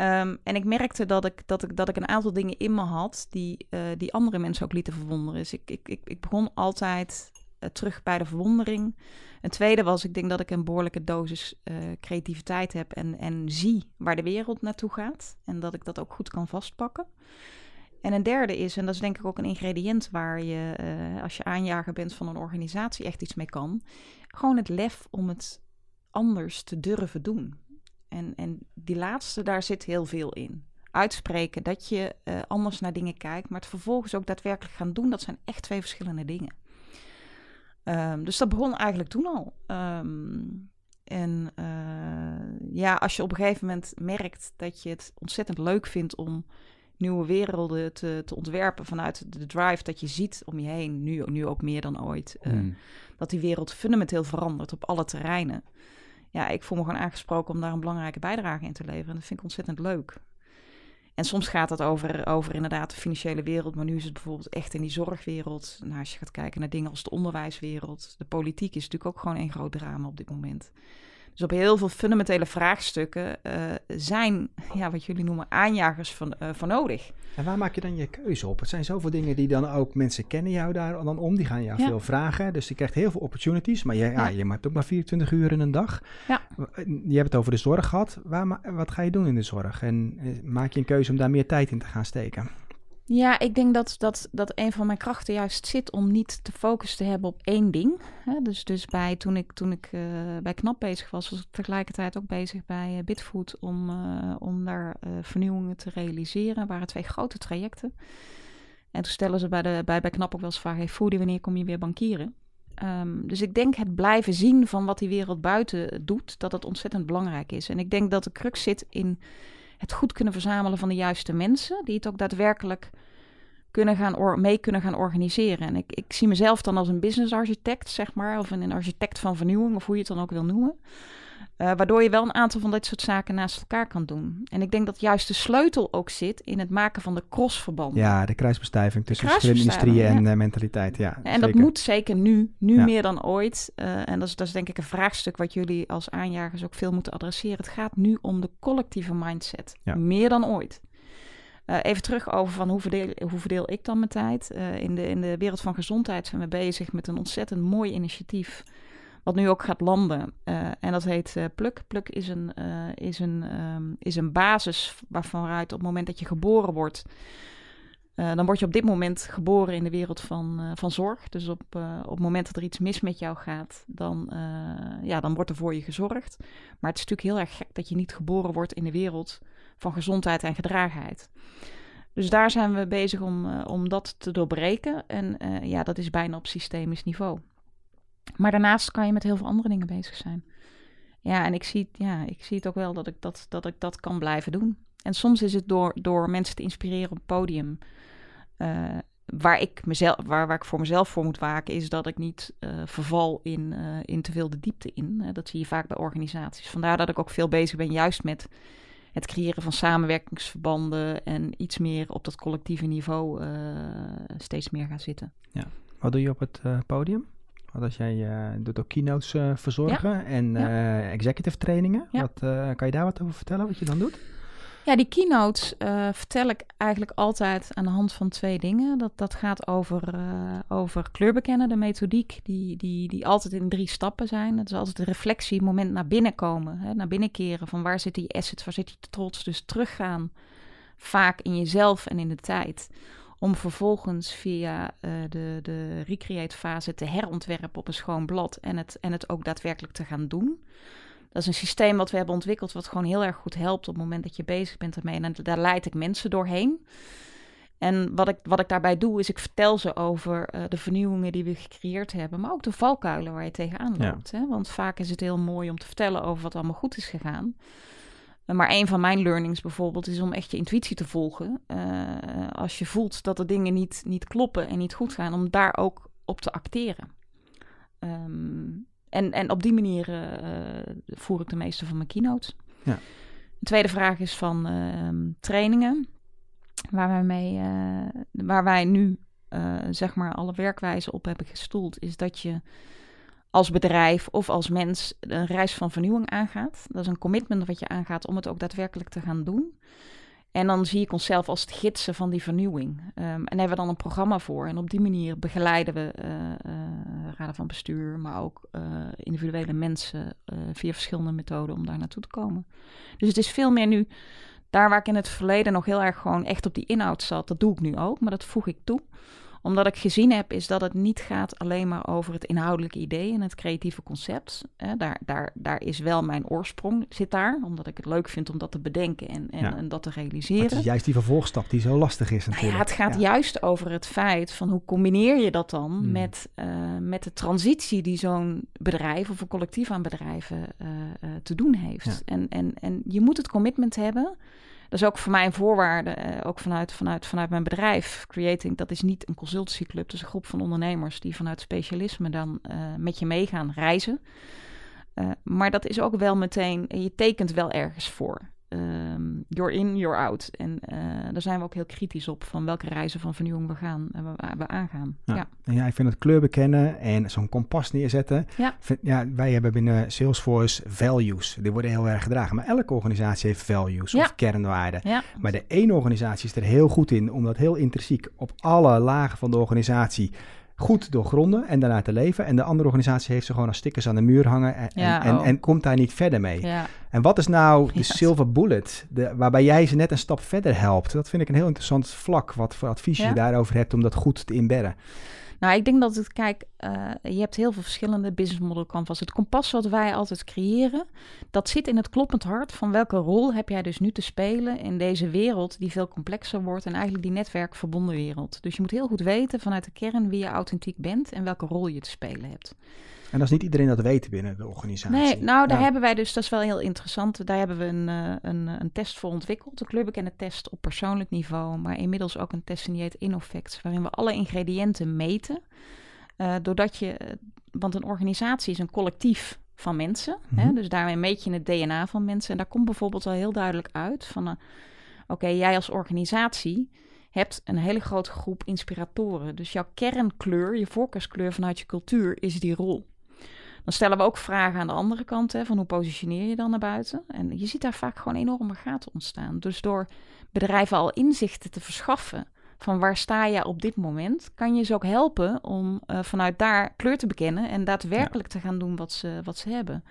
Um, en ik merkte dat ik, dat, ik, dat ik een aantal dingen in me had die, uh, die andere mensen ook lieten verwonderen. Dus ik, ik, ik, ik begon altijd terug bij de verwondering. Een tweede was, ik denk dat ik een behoorlijke dosis uh, creativiteit heb en, en zie waar de wereld naartoe gaat. En dat ik dat ook goed kan vastpakken. En een derde is, en dat is denk ik ook een ingrediënt waar je, uh, als je aanjager bent van een organisatie, echt iets mee kan. Gewoon het lef om het anders te durven doen. En, en die laatste, daar zit heel veel in. Uitspreken dat je anders naar dingen kijkt, maar het vervolgens ook daadwerkelijk gaan doen, dat zijn echt twee verschillende dingen. Um, dus dat begon eigenlijk toen al. Um, en uh, ja, als je op een gegeven moment merkt dat je het ontzettend leuk vindt om nieuwe werelden te, te ontwerpen vanuit de drive dat je ziet om je heen, nu, nu ook meer dan ooit, uh, mm. dat die wereld fundamenteel verandert op alle terreinen. Ja, ik voel me gewoon aangesproken om daar een belangrijke bijdrage in te leveren. En dat vind ik ontzettend leuk. En soms gaat het over, over inderdaad de financiële wereld, maar nu is het bijvoorbeeld echt in die zorgwereld. Nou, als je gaat kijken naar dingen als de onderwijswereld, de politiek is natuurlijk ook gewoon een groot drama op dit moment. Dus op heel veel fundamentele vraagstukken uh, zijn, ja, wat jullie noemen, aanjagers van, uh, van nodig. En waar maak je dan je keuze op? Het zijn zoveel dingen die dan ook mensen kennen jou daar dan om. Die gaan jou veel vragen. Dus je krijgt heel veel opportunities. Maar je, ja. ja. je hebt ook maar 24 uur in een dag. Ja. Je hebt het over de zorg gehad. Waar, wat ga je doen in de zorg? En maak je een keuze om daar meer tijd in te gaan steken? Ja, ik denk dat, dat, dat een van mijn krachten juist zit om niet te focussen te hebben op één ding. Dus, dus bij, toen ik, toen ik uh, bij KNAP bezig was, was ik tegelijkertijd ook bezig bij uh, Bitfood om, uh, om daar vernieuwingen te realiseren. Er waren twee grote trajecten. En toen stellen ze bij, de, bij, bij KNAP ook wel eens vragen, hey Foodie, wanneer kom je weer bankieren? Um, dus ik denk het blijven zien van wat die wereld buiten doet, dat het ontzettend belangrijk is. En ik denk dat de crux zit in het goed kunnen verzamelen van de juiste mensen, die het ook daadwerkelijk kunnen gaan mee kunnen gaan organiseren. En ik, ik zie mezelf dan als een business architect, zeg maar, of een architect van vernieuwing, of hoe je het dan ook wil noemen. Uh, waardoor je wel een aantal van dit soort zaken naast elkaar kan doen. En ik denk dat juist de sleutel ook zit in het maken van de crossverbanden. Ja, de kruisbestuiving tussen verschillende industrieën en ja. uh, mentaliteit. Ja, en dat moet zeker nu, nu ja. meer dan ooit. Uh, en dat is, dat is denk ik een vraagstuk wat jullie als aanjagers ook veel moeten adresseren. Het gaat nu om de collectieve mindset. Ja. Meer dan ooit. even terug over van hoe verdeel, hoe verdeel ik dan mijn tijd. in, de, in de wereld van gezondheid zijn we bezig met een ontzettend mooi initiatief wat nu ook gaat landen. Uh, en dat heet uh, Pluk. Pluk is een, uh, is, een, um, is een basis waarvan uit op het moment dat je geboren wordt. dan word je op dit moment geboren in de wereld van, van zorg. Dus op, op het moment dat er iets mis met jou gaat, dan, ja, dan wordt er voor je gezorgd. Maar het is natuurlijk heel erg gek dat je niet geboren wordt in de wereld van gezondheid en gedragenheid. Dus daar zijn we bezig om, om dat te doorbreken. En ja, dat is bijna op systemisch niveau. Maar daarnaast kan je met heel veel andere dingen bezig zijn. Ja, en ik zie, ja, ik zie het ook wel dat ik dat, dat ik dat kan blijven doen. En soms is het door, door mensen te inspireren op het podium. Uh, waar, ik mezelf, waar, waar ik voor mezelf voor moet waken, is dat ik niet uh, verval in, uh, in te veel de diepte in. dat zie je vaak bij organisaties. Vandaar dat ik ook veel bezig ben, juist met het creëren van samenwerkingsverbanden en iets meer op dat collectieve niveau steeds meer gaan zitten. Ja. Wat doe je op het podium? Want als jij uh, doet ook keynotes uh, verzorgen ja. en ja. Uh, executive trainingen. Ja. Wat, kan je daar wat over vertellen, wat je dan doet? Ja, die keynotes vertel ik eigenlijk altijd aan de hand van twee dingen. Dat, dat gaat over, over kleurbekennen, de methodiek die, die, die altijd in drie stappen zijn. Dat is altijd de reflectie, moment naar binnen komen, hè, naar binnen keren. Van waar zitten je assets, waar zit je trots? Dus teruggaan vaak in jezelf en in de tijd om vervolgens via uh, de, de recreate fase te herontwerpen op een schoon blad en het, en het ook daadwerkelijk te gaan doen. Dat is een systeem wat we hebben ontwikkeld, wat gewoon heel erg goed helpt op het moment dat je bezig bent ermee. En daar leid ik mensen doorheen. En wat ik, wat ik daarbij doe, is ik vertel ze over uh, de vernieuwingen die we gecreëerd hebben, maar ook de valkuilen waar je tegenaan loopt. Ja. Hè? Want vaak is het heel mooi om te vertellen over wat allemaal goed is gegaan. Maar een van mijn learnings bijvoorbeeld is om echt je intuïtie te volgen. Uh, als je voelt dat de dingen niet, niet kloppen en niet goed gaan, om daar ook op te acteren. Um, en, en op die manier uh, voer ik de meeste van mijn keynotes. Ja. De tweede vraag is van uh, trainingen. Waar wij, mee, uh, waar wij nu zeg maar alle werkwijzen op hebben gestoeld, is dat je als bedrijf of als mens een reis van vernieuwing aangaat. Dat is een commitment wat je aangaat om het ook daadwerkelijk te gaan doen. En dan zie ik onszelf als het gidsen van die vernieuwing. Um, en hebben we dan een programma voor. En op die manier begeleiden we uh, raden van bestuur, maar ook uh, individuele mensen via verschillende methoden om daar naartoe te komen. Dus het is veel meer nu, daar waar ik in het verleden nog heel erg gewoon echt op die inhoud zat, dat doe ik nu ook, maar dat voeg ik toe omdat ik gezien heb, is dat het niet gaat alleen maar over het inhoudelijke idee en het creatieve concept. daar, daar, daar is wel mijn oorsprong, zit daar. Omdat ik het leuk vind om dat te bedenken en, en, en dat te realiseren. Maar het is juist die vervolgstap die zo lastig is natuurlijk. Nou ja, het gaat juist over het feit van hoe combineer je dat dan hmm. met, uh, met de transitie die zo'n bedrijf of een collectief aan bedrijven uh, uh, te doen heeft. En, en, en je moet het commitment hebben dat is ook voor mij een voorwaarde, uh, ook vanuit, vanuit, vanuit mijn bedrijf. Creating, dat is niet een consultancyclub. Dat is een groep van ondernemers die vanuit specialisme dan uh, met je meegaan reizen. Uh, maar dat is ook wel meteen, je tekent wel ergens voor. Ehm, you're in, you're out. En uh, daar zijn we ook heel kritisch op van welke reizen van vernieuwing we gaan en we, we, aangaan. Ja. Ja. ja, ik vind het kleur bekennen en zo'n kompas neerzetten. Ja. Vind, ja, wij hebben binnen Salesforce values. Die worden heel erg gedragen. Maar elke organisatie heeft values Ja. of kernwaarden. Ja. Maar de ene organisatie is er heel goed in om dat heel intrinsiek op alle lagen van de organisatie goed doorgronden en daarna te leven. En de andere organisatie heeft ze gewoon als stickers aan de muur hangen en, Ja, en, oh. en komt daar niet verder mee. Ja. En wat is nou de [LAUGHS] silver bullet, de, waarbij jij ze net een stap verder helpt? Dat vind ik een heel interessant vlak, wat voor advies Ja. je daarover hebt om dat goed te inbedden. Nou, ik denk dat het, kijk, eh, je hebt heel veel verschillende business model canvas. Het kompas wat wij altijd creëren, dat zit in het kloppend hart van welke rol heb jij dus nu te spelen in deze wereld die veel complexer wordt en eigenlijk die netwerkverbonden wereld. Dus je moet heel goed weten vanuit de kern wie je authentiek bent en welke rol je te spelen hebt. En dat is niet iedereen dat weet binnen de organisatie. Nee, nou daar Ja. hebben wij dus, dat is wel heel interessant. Daar hebben we een, eh, een, een test voor ontwikkeld. Een kleurbekende test op persoonlijk niveau, maar inmiddels ook een test die heet InnoFacts, waarin we alle ingrediënten meten. Eh, doordat je, eh, want een organisatie is een collectief van mensen. hè? Mhm. Dus daarmee meet je het DNA van mensen. En daar komt bijvoorbeeld al heel duidelijk uit van, oké, jij als organisatie hebt een hele grote groep inspiratoren. Dus jouw kernkleur, je voorkeurskleur vanuit je cultuur is die rol. Dan stellen we ook vragen aan de andere kant, hè, van hoe positioneer je dan naar buiten? En je ziet daar vaak gewoon enorme gaten ontstaan. Dus door bedrijven al inzichten te verschaffen van waar sta je op dit moment, kan je ze ook helpen om eh, vanuit daar kleur te bekennen en daadwerkelijk te gaan doen wat ze, wat ze hebben.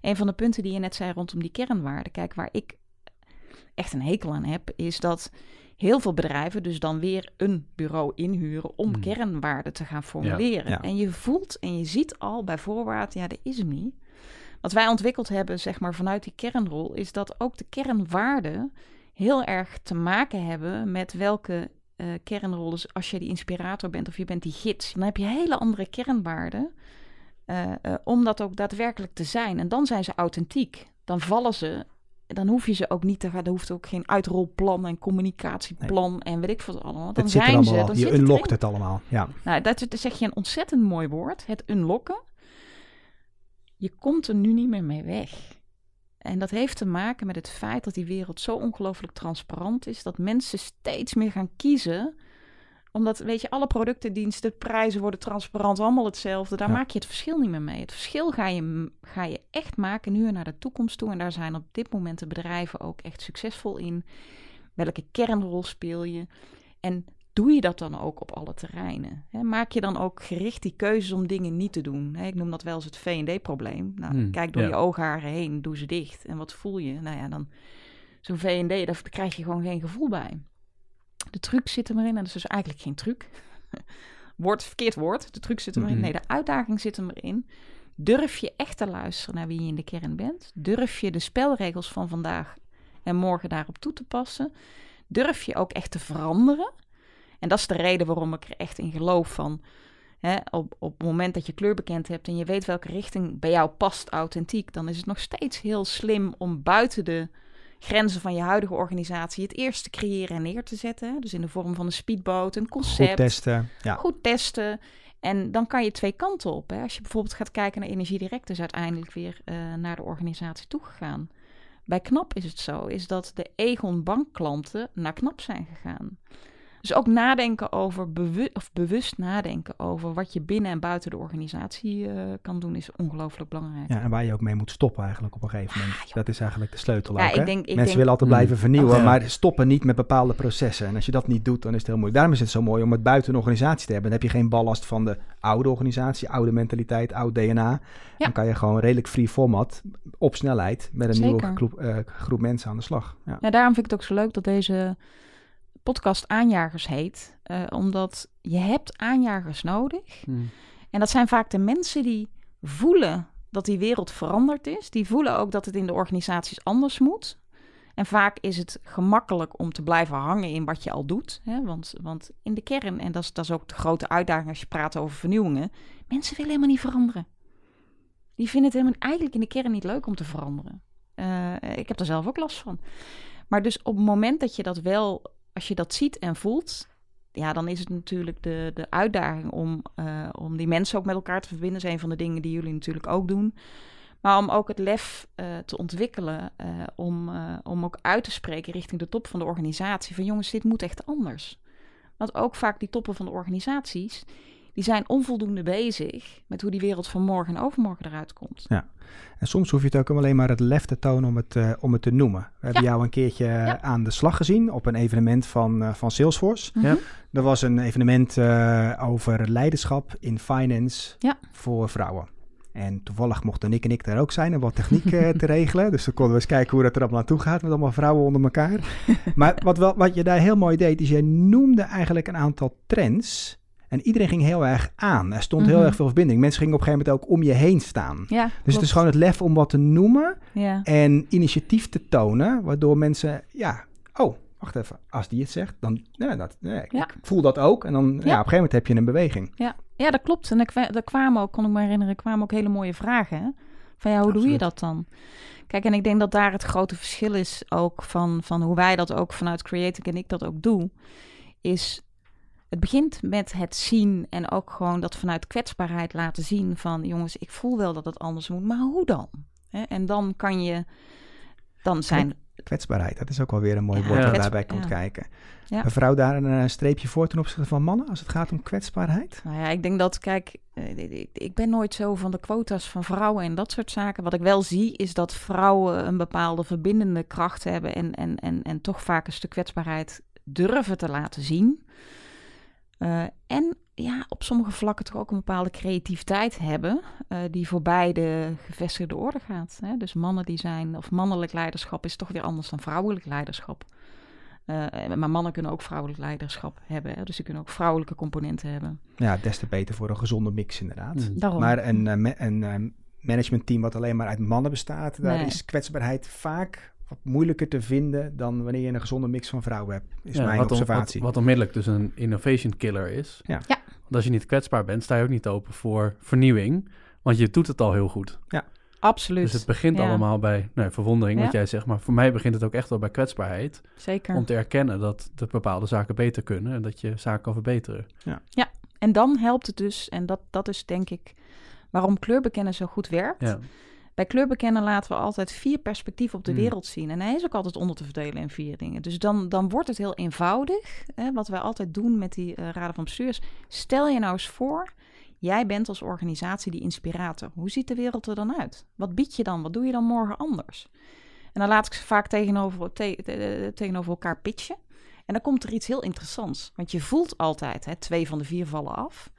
Een van de punten die je net zei rondom die kernwaarden, kijk, waar ik echt een hekel aan heb, is dat heel veel bedrijven dus dan weer een bureau inhuren om Hmm. kernwaarden te gaan formuleren. ja. En je voelt en je ziet al bij voorbaat, ja, dat is hem niet. Wat wij ontwikkeld hebben, zeg maar, vanuit die kernrol, is dat ook de kernwaarden heel erg te maken hebben met welke eh kernrol. Dus als je die inspirator bent of je bent die gids, dan heb je hele andere kernwaarden. eh, eh, om dat ook daadwerkelijk te zijn. En dan zijn ze authentiek. Dan vallen ze. Dan hoef je ze ook niet te gaan. Er hoeft ook geen uitrolplan en communicatieplan en weet ik wat allemaal. Dan Het zijn ze. Dan. Je zit het unlockt het allemaal. Ja. Nou, dat, dat zeg je een ontzettend mooi woord. Het unlocken. Je komt er nu niet meer mee weg. En dat heeft te maken met het feit dat die wereld zo ongelooflijk transparant is. Dat mensen steeds meer gaan kiezen. Omdat, weet je, alle producten, diensten, prijzen worden transparant. Allemaal hetzelfde. Daar Ja. maak je het verschil niet meer mee. Het verschil ga je, ga je echt maken nu en naar de toekomst toe. En daar zijn op dit moment de bedrijven ook echt succesvol in. Welke kernrol speel je? En doe je dat dan ook op alle terreinen? Hè, maak je dan ook gericht die keuzes om dingen niet te doen? Ik noem dat wel eens het V&D-probleem. Nou, Hmm, kijk door ja. je oogharen heen, doe ze dicht. En wat voel je? Nou ja, dan zo'n V&D, daar krijg je gewoon geen gevoel bij. De truc zit er maar in, en dat is dus eigenlijk geen truc. [LAUGHS] woord, verkeerd woord. De truc zit er maar in. Mhm. Nee, de uitdaging zit er maar in. Durf je echt te luisteren naar wie je in de kern bent? Durf je de spelregels van vandaag en morgen daarop toe te passen? Durf je ook echt te veranderen? En dat is de reden waarom ik er echt in geloof van. Hè, op, op het moment dat je kleur bekend hebt en je weet welke richting bij jou past authentiek, dan is het nog steeds heel slim om buiten de grenzen van je huidige organisatie het eerst te creëren en neer te zetten. Dus in de vorm van een speedboot, een concept Goed testen. Ja. goed testen. En dan kan je twee kanten op. Hè. Als je bijvoorbeeld gaat kijken naar Energiedirect, is uiteindelijk weer eh, naar de organisatie toegegaan. Bij KNAP is het zo, is dat de Egon bankklanten naar KNAP zijn gegaan. Dus ook nadenken over, bewu- of bewust nadenken over wat je binnen en buiten de organisatie eh, kan doen, is ongelooflijk belangrijk. ja, en waar je ook mee moet stoppen eigenlijk op een gegeven moment. Ah, joh. dat is eigenlijk de sleutel Ja, ook, ik hè? denk- ik Mensen denk- willen altijd Mm. blijven vernieuwen, Ja. maar stoppen niet met bepaalde processen. En als je dat niet doet, dan is het heel moeilijk. Daarom is het zo mooi om het buiten een organisatie te hebben. Dan heb je geen ballast van de oude organisatie, oude mentaliteit, oud DNA. Dan kan je gewoon redelijk free format, op snelheid, met een Zeker. nieuwe groep, eh, groep mensen aan de slag. Ja. Ja, daarom vind ik het ook zo leuk dat deze podcast aanjagers heet. eh, omdat je hebt aanjagers nodig. Hmm. En dat zijn vaak de mensen die voelen dat die wereld veranderd is. Die voelen ook dat het in de organisaties anders moet. En vaak is het gemakkelijk om te blijven hangen in wat je al doet. Hè? Want, want in de kern, en dat is, dat is ook de grote uitdaging als je praat over vernieuwingen, mensen willen helemaal niet veranderen. Die vinden het helemaal, eigenlijk in de kern niet leuk om te veranderen. Eh, ik heb er zelf ook last van. Maar dus op het moment dat je dat wel, als je dat ziet en voelt, ja, dan is het natuurlijk de, de uitdaging om, eh, om die mensen ook met elkaar te verbinden. Dat is een van de dingen die jullie natuurlijk ook doen. Maar om ook het lef eh, te ontwikkelen, eh, om, om ook uit te spreken richting de top van de organisatie. Van jongens, dit moet echt anders. Want ook vaak die toppen van de organisaties, die zijn onvoldoende bezig met hoe die wereld van morgen en overmorgen eruit komt. En soms hoef je het ook alleen maar het lef te tonen om het, eh, om het te noemen. We hebben jou een keertje eh, Ja. aan de slag gezien op een evenement van, eh, van Salesforce. Mhm. Ja. Er was een evenement eh, over leiderschap in finance Ja. voor vrouwen. En toevallig mochten Nick en ik daar ook zijn om wat techniek eh, te [LAUGHS] regelen. Dus dan konden we eens kijken hoe dat er allemaal naartoe gaat met allemaal vrouwen onder elkaar. [LAUGHS] maar wat, wel, wat je daar heel mooi deed, is je noemde eigenlijk een aantal trends. En iedereen ging heel erg aan. Er stond heel Mhm. erg veel verbinding. Mensen gingen op een gegeven moment ook om je heen staan. Ja, Dus het is gewoon het lef om wat te noemen Ja. en initiatief te tonen, waardoor mensen, ja, oh, wacht even, als die het zegt, dan, nee, dat, nee, Ja. ik voel dat ook. En dan, ja. op een gegeven moment heb je een beweging. Ja, ja dat klopt. En er, kwa- kwamen ook, kon ik me herinneren, er kwamen ook hele mooie vragen. Hè? Van ja, hoe doe je dat dan? Kijk, en ik denk dat daar het grote verschil is ook van, van hoe wij dat ook vanuit Creative en ik dat ook doe. Is het begint met het zien en ook gewoon dat vanuit kwetsbaarheid laten zien van jongens, ik voel wel dat het anders moet, maar hoe dan? En dan kan je, dan zijn, Kwetsbaarheid, dat is ook wel weer een mooi Ja, woord dat daarbij komt ja. kijken. Een vrouw daar een eh, streepje voor ten opzichte van mannen als het gaat om kwetsbaarheid? Nou ja, ik denk dat, kijk, eh, ik- ik ben nooit zo van de quota's van vrouwen en dat soort zaken. Wat ik wel zie, is dat vrouwen een bepaalde verbindende kracht hebben en, en, en, en toch vaak een stuk kwetsbaarheid durven te laten zien. Eh, en ja, op sommige vlakken toch ook een bepaalde creativiteit hebben, eh, die voorbij de gevestigde orde gaat. Hè? Dus mannen die zijn, of mannelijk leiderschap is toch weer anders dan vrouwelijk leiderschap. Eh, maar mannen kunnen ook vrouwelijk leiderschap hebben. Hè? Dus die kunnen ook vrouwelijke componenten hebben. Ja, des te beter voor een gezonde mix inderdaad. Mm. Daarom. Maar een, ma- een managementteam wat alleen maar uit mannen bestaat, daar Nee. is kwetsbaarheid vaak wat moeilijker te vinden dan wanneer je een gezonde mix van vrouwen hebt, is Ja, mijn wat, on- observatie. wat, wat onmiddellijk dus een innovation killer is. Ja. Ja. Want als je niet kwetsbaar bent, sta je ook niet open voor vernieuwing. Want je doet het al heel goed. Absoluut. Dus het begint Ja. allemaal bij nou, verwondering, wat Ja. jij zegt. Maar voor mij begint het ook echt wel bij kwetsbaarheid. Zeker. Om te erkennen dat de bepaalde zaken beter kunnen. En dat je zaken kan verbeteren. En dan helpt het dus, en dat, dat is denk ik waarom kleurbekennen zo goed werkt. Ja. Bij kleurbekennen laten we altijd vier perspectieven op de Hmm. wereld zien. En hij is ook altijd onder te verdelen in vier dingen. Dus dan, dan wordt het heel eenvoudig. Hè, wat wij altijd doen met die eh, raden van bestuurs. Stel je nou eens voor, jij bent als organisatie die inspirator. Hoe ziet de wereld er dan uit? Wat bied je dan? Wat doe je dan morgen anders? En dan laat ik ze vaak tegenover, te- te- tegenover elkaar pitchen. En dan komt er iets heel interessants. Want je voelt altijd, hè, twee van de vier vallen af.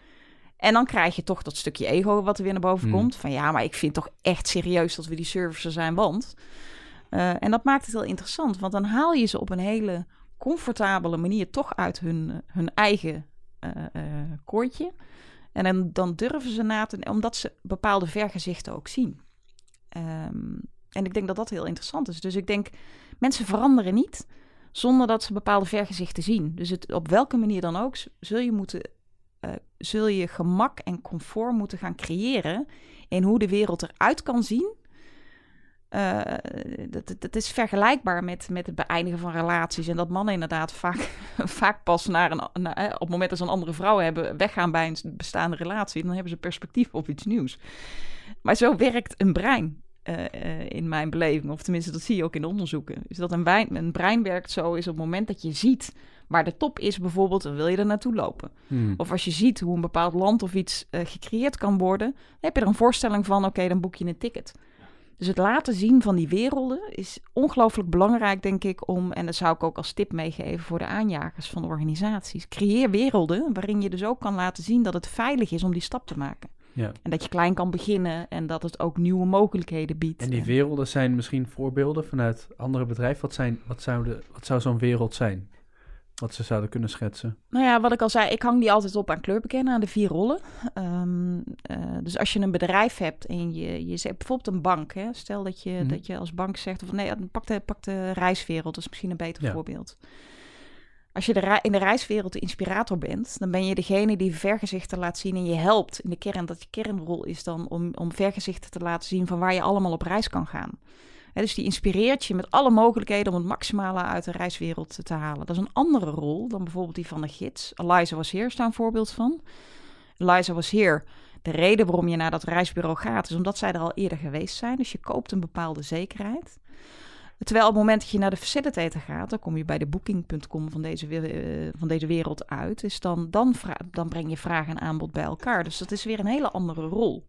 En dan krijg je toch dat stukje ego wat er weer naar boven Hmm. komt. Van ja, maar ik vind toch echt serieus dat we die servicer zijn, want... Eh, en dat maakt het heel interessant, want dan haal je ze op een hele comfortabele manier toch uit hun, eh, hun eigen eh, koortje. En dan, dan durven ze na te... Omdat ze bepaalde vergezichten ook zien. Ehm, en ik denk dat dat heel interessant is. Dus ik denk, mensen veranderen niet zonder dat ze bepaalde vergezichten zien. Dus het, op welke manier dan ook, zul je moeten... eh, zul je gemak en comfort moeten gaan creëren in hoe de wereld eruit kan zien. Eh, dat, dat- is vergelijkbaar met, met het beëindigen van relaties. En dat mannen inderdaad vaak, [LAUGHS] vaak pas naar een, op het moment dat ze een andere vrouw hebben, weggaan bij een bestaande relatie. Dan hebben ze perspectief op iets nieuws. Maar zo werkt een brein. eh, in mijn beleving, of tenminste dat zie je ook in de onderzoeken. Dus dat een, brein, een brein werkt zo is op het moment dat je ziet waar de top is bijvoorbeeld, dan wil je er naartoe lopen. Hmm. Of als je ziet hoe een bepaald land of iets eh, gecreëerd kan worden, dan heb je er een voorstelling van, oké, dan boek je een ticket. Dus het laten zien van die werelden is ongelooflijk belangrijk, denk ik, om, en dat zou ik ook als tip meegeven voor de aanjagers van de organisaties, creëer werelden waarin je dus ook kan laten zien dat het veilig is om die stap te maken. Ja. En dat je klein kan beginnen en dat het ook nieuwe mogelijkheden biedt. En die werelden zijn misschien voorbeelden vanuit andere bedrijven. Wat, zijn, wat, zou, de, wat zou zo'n wereld zijn? Wat ze zouden kunnen schetsen. Nou ja, wat ik al zei, ik hang die altijd op aan kleurbekennen, aan de vier rollen. Ehm, eh, dus als je een bedrijf hebt en je, je zegt bijvoorbeeld een bank. Hè? Stel dat je, Mhm. dat je als bank zegt, of nee, pak de, pak de reiswereld, dat is misschien een beter Ja. voorbeeld. Als je de in de reiswereld de inspirator bent, dan ben je degene die vergezichten laat zien en je helpt in de kern. Dat je kernrol is dan om, om vergezichten te laten zien van waar je allemaal op reis kan gaan. Dus die inspireert je met alle mogelijkheden om het maximale uit de reiswereld te, halen. Dat is een andere rol dan bijvoorbeeld die van de gids. Eliza was hier, is daar een voorbeeld van. Eliza was hier. De reden waarom je naar dat reisbureau gaat, is omdat zij er al eerder geweest zijn. Dus je koopt een bepaalde zekerheid. Terwijl op het moment dat je naar de facilitator gaat, dan kom je bij de booking.com van deze, uh, van deze wereld uit. Dus dan, dan, dan breng je vraag en aanbod bij elkaar. Dus dat is weer een hele andere rol.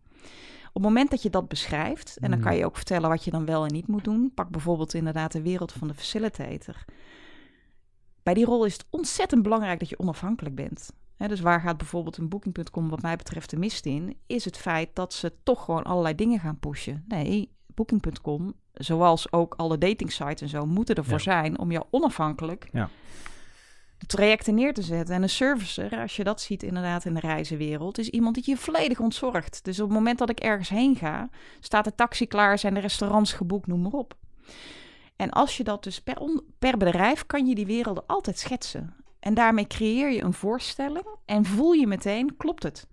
Op het moment dat je dat beschrijft, en dan kan je ook vertellen wat je dan wel en niet moet doen. Pak bijvoorbeeld inderdaad de wereld van de facilitator. Bij die rol is het ontzettend belangrijk dat je onafhankelijk bent. dus waar gaat bijvoorbeeld een booking.com wat mij betreft de mist in? Is het feit dat ze toch gewoon allerlei dingen gaan pushen. Nee, booking.com, zoals ook alle dating sites en zo, moeten ervoor zijn om jou onafhankelijk ja. Trajecten neer te zetten. En een servicer, als je dat ziet inderdaad in de reizenwereld, is iemand die je volledig ontzorgt. Dus op het moment dat ik ergens heen ga, staat de taxi klaar, zijn de restaurants geboekt, noem maar op. En als je dat dus per, per bedrijf kan je die werelden altijd schetsen. En daarmee creëer je een voorstelling en voel je meteen, klopt het?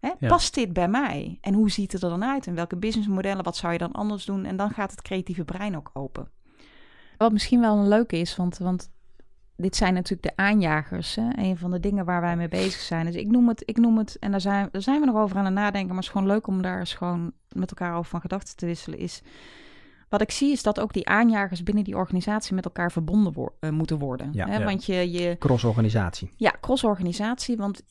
Hè? Past dit bij mij? En hoe ziet het er dan uit? En welke businessmodellen, wat zou je dan anders doen? En dan gaat het creatieve brein ook open. Wat misschien wel een leuke is, want, want dit zijn natuurlijk de aanjagers. Hè? Een van de dingen waar wij mee bezig zijn. Dus ik noem het, ik noem het en daar zijn, daar zijn we nog over aan het nadenken. Maar het is gewoon leuk om daar eens gewoon met elkaar over van gedachten te wisselen. Is wat ik zie is dat ook die aanjagers binnen die organisatie met elkaar verbonden uh, moeten worden. Ja, hè? Want je, je... Cross-organisatie. Ja, cross-organisatie. Want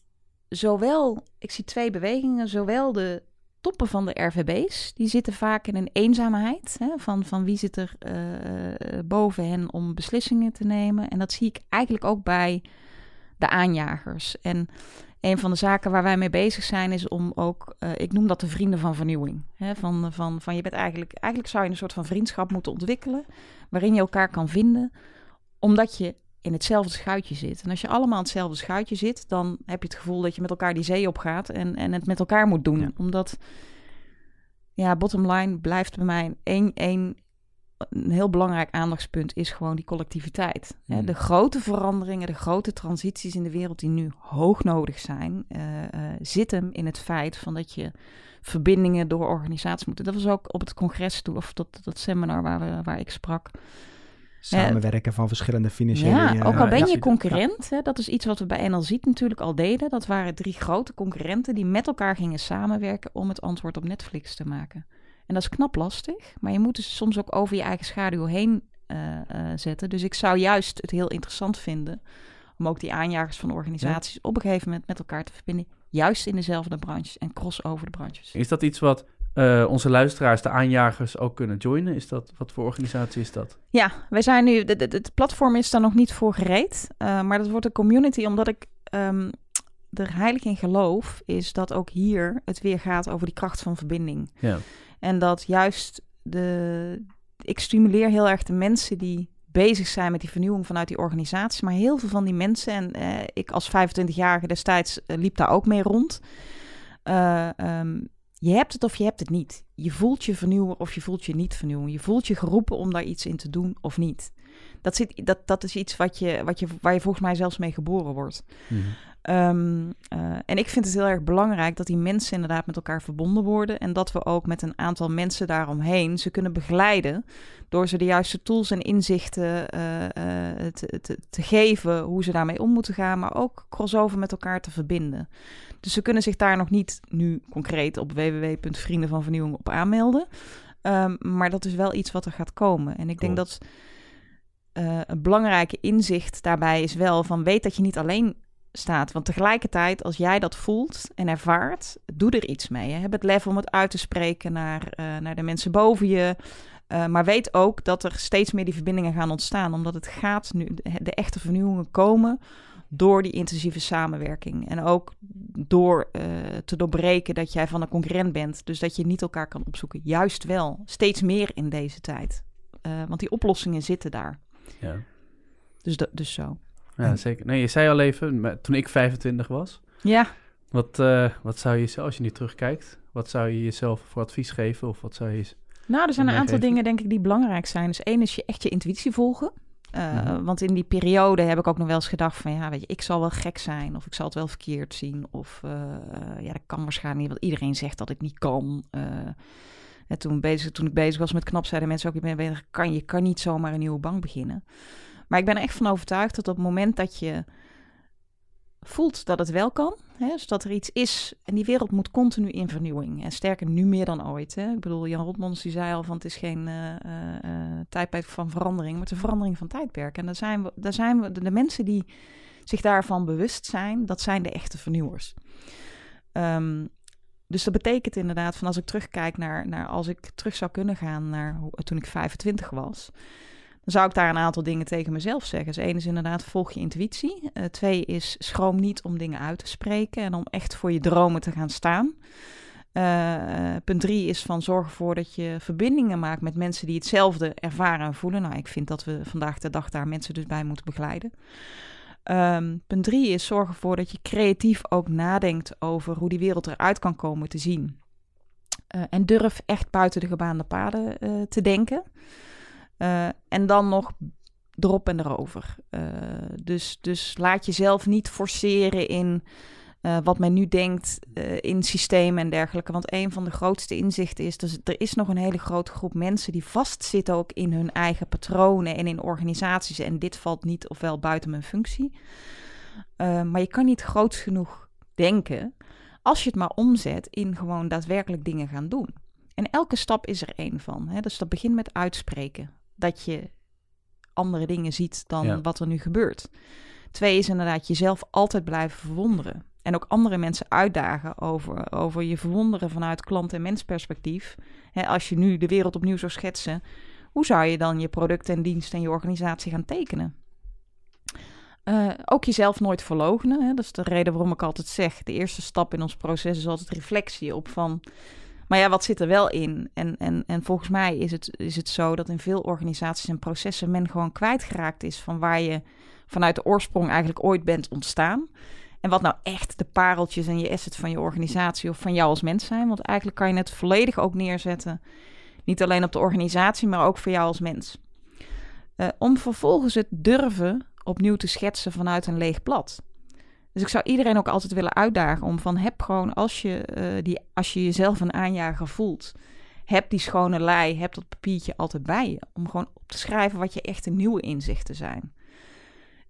zowel, ik zie twee bewegingen, zowel de toppen van de RVB's, die zitten vaak in een eenzaamheid. Hè, van, van wie zit er uh, boven hen om beslissingen te nemen. En dat zie ik eigenlijk ook bij de aanjagers. En een van de zaken waar wij mee bezig zijn is om ook, uh, ik noem dat de vrienden van vernieuwing. Hè, van, van, van je bent eigenlijk, eigenlijk zou je een soort van vriendschap moeten ontwikkelen, waarin je elkaar kan vinden, omdat je in hetzelfde schuitje zit. En als je allemaal in hetzelfde schuitje zit, dan heb je het gevoel dat je met elkaar die zee opgaat en, en het met elkaar moet doen. Omdat, ja, bottom line blijft bij mij één, één een heel belangrijk aandachtspunt is gewoon die collectiviteit. Mm. De grote veranderingen, de grote transities in de wereld die nu hoog nodig zijn, uh, uh, zit hem in het feit van dat je verbindingen door organisaties moeten. Dat was ook op het congres toe, of dat, dat seminar waar, we, waar ik sprak. Samenwerken van verschillende financiële... Ja, ook al ben je concurrent, hè, dat is iets wat we bij NLZ natuurlijk al deden. Dat waren drie grote concurrenten die met elkaar gingen samenwerken om het antwoord op Netflix te maken. En dat is knap lastig, maar je moet dus soms ook over je eigen schaduw heen uh, uh, zetten. Dus ik zou juist het heel interessant vinden om ook die aanjagers van organisaties op een gegeven moment met elkaar te verbinden. Juist in dezelfde branches en cross over de branches. Is dat iets wat uh, onze luisteraars, de aanjagers, ook kunnen joinen? Is dat, wat voor organisatie is dat? Ja, wij zijn nu, het platform is daar nog niet voor gereed. maar dat wordt een community, omdat ik um, er heilig in geloof, is dat ook hier het weer gaat over die kracht van verbinding. Ja. En dat juist de. Ik stimuleer heel erg de mensen die bezig zijn met die vernieuwing vanuit die organisatie. Maar heel veel van die mensen, en eh, ik als 25-jarige destijds eh, liep daar ook mee rond. Uh, um, je hebt het of je hebt het niet. Je voelt je vernieuwen of je voelt je niet vernieuwen. Je voelt je geroepen om daar iets in te doen of niet. Dat, zit, dat, dat is iets wat je, wat je, waar je volgens mij zelfs mee geboren wordt. Mm Um, en ik vind het heel erg belangrijk dat die mensen inderdaad met elkaar verbonden worden. En dat we ook met een aantal mensen daaromheen ze kunnen begeleiden. Door ze de juiste tools en inzichten uh, uh, te, te, te, geven hoe ze daarmee om moeten gaan. Maar ook crossover met elkaar te verbinden. Dus ze kunnen zich daar nog niet nu concreet op www.vriendenvanvernieuwing op aanmelden. Um, maar dat is wel iets wat er gaat komen. En ik denk dat een belangrijke inzicht daarbij is wel van weet dat je niet alleen staat. Want tegelijkertijd, als jij dat voelt en ervaart, doe er iets mee. Heb het lef om het uit te spreken naar, uh, naar de mensen boven je. Uh, maar weet ook dat er steeds meer die verbindingen gaan ontstaan. Omdat het gaat nu, de, echte vernieuwingen komen door die intensieve samenwerking. En ook door uh, te doorbreken dat jij van een concurrent bent. Dus dat je niet elkaar kan opzoeken. Juist wel, steeds meer in deze tijd. want die oplossingen zitten daar. Ja. Dus, dus zo. Ja, zeker. Nee, je zei al even, toen ik 25 was. Ja. Wat, uh, wat zou je zelf, als je nu terugkijkt, wat zou je jezelf voor advies geven? Of wat zou je... Nou, er zijn een aantal dingen, denk ik, die belangrijk zijn. Dus één is je echt je intuïtie volgen. Uh, Want in die periode heb ik ook nog wel eens gedacht van... ja, weet je, ik zal wel gek zijn of ik zal het wel verkeerd zien. Of uh, ja, dat kan waarschijnlijk niet, want iedereen zegt dat ik niet kan. En toen, bezig, toen ik bezig was met knap, zeiden mensen ook... je, bent, kan, je kan niet zomaar een nieuwe bank beginnen. Maar ik ben echt van overtuigd dat op het moment dat je voelt dat het wel kan. Hè? Dus dat er iets is en die wereld moet continu in vernieuwing. En sterker, nu meer dan ooit. Hè? Ik bedoel, Jan Rotmans die zei al van het is geen uh, uh, tijdperk van verandering, maar het is een verandering van tijdperk. En daar zijn we, daar zijn we de, mensen die zich daarvan bewust zijn, dat zijn de echte vernieuwers. Um, dus dat betekent inderdaad van als ik terugkijk naar, naar als ik terug zou kunnen gaan naar toen ik 25 was dan zou ik daar een aantal dingen tegen mezelf zeggen. Dus één is inderdaad, volg je intuïtie. Uh, twee is, schroom niet om dingen uit te spreken en om echt voor je dromen te gaan staan. Uh, punt drie is van zorg ervoor dat je verbindingen maakt met mensen die hetzelfde ervaren en voelen. Nou, ik vind dat we vandaag de dag daar mensen dus bij moeten begeleiden. Um, punt drie is zorg ervoor dat je creatief ook nadenkt over hoe die wereld eruit kan komen te zien. Uh, en durf echt buiten de gebaande paden te denken. Uh, en dan nog erop en erover. Uh, dus, dus laat jezelf niet forceren in uh, wat men nu denkt in systemen en dergelijke. Want een van de grootste inzichten is dat er is nog een hele grote groep mensen die vastzitten ook in hun eigen patronen en in organisaties. En dit valt niet ofwel buiten mijn functie. maar je kan niet groot genoeg denken als je het maar omzet in gewoon daadwerkelijk dingen gaan doen. En elke stap is er één van. Hè? Dus dat begint met uitspreken dat je andere dingen ziet dan wat er nu gebeurt. Twee is inderdaad jezelf altijd blijven verwonderen. En ook andere mensen uitdagen over, over je verwonderen vanuit klant- en mensperspectief. He, als je nu de wereld opnieuw zou schetsen, hoe zou je dan je product en dienst en je organisatie gaan tekenen? Uh, ook jezelf nooit verlogenen. Hè? Dat is de reden waarom ik altijd zeg: de eerste stap in ons proces is altijd reflectie op van maar ja, wat zit er wel in? En, en, en volgens mij is het, is het zo dat in veel organisaties en processen men gewoon kwijtgeraakt is van waar je vanuit de oorsprong eigenlijk ooit bent ontstaan. En wat nou echt de pareltjes en je assets van je organisatie of van jou als mens zijn. Want eigenlijk kan je het volledig ook neerzetten. Niet alleen op de organisatie, maar ook voor jou als mens. Uh, om vervolgens het durven opnieuw te schetsen vanuit een leeg blad. Dus ik zou iedereen ook altijd willen uitdagen om van heb gewoon als je, uh, die, als je jezelf een aanjager voelt, heb die schone lei, heb dat papiertje altijd bij je. Om gewoon op te schrijven wat je echte nieuwe inzichten zijn.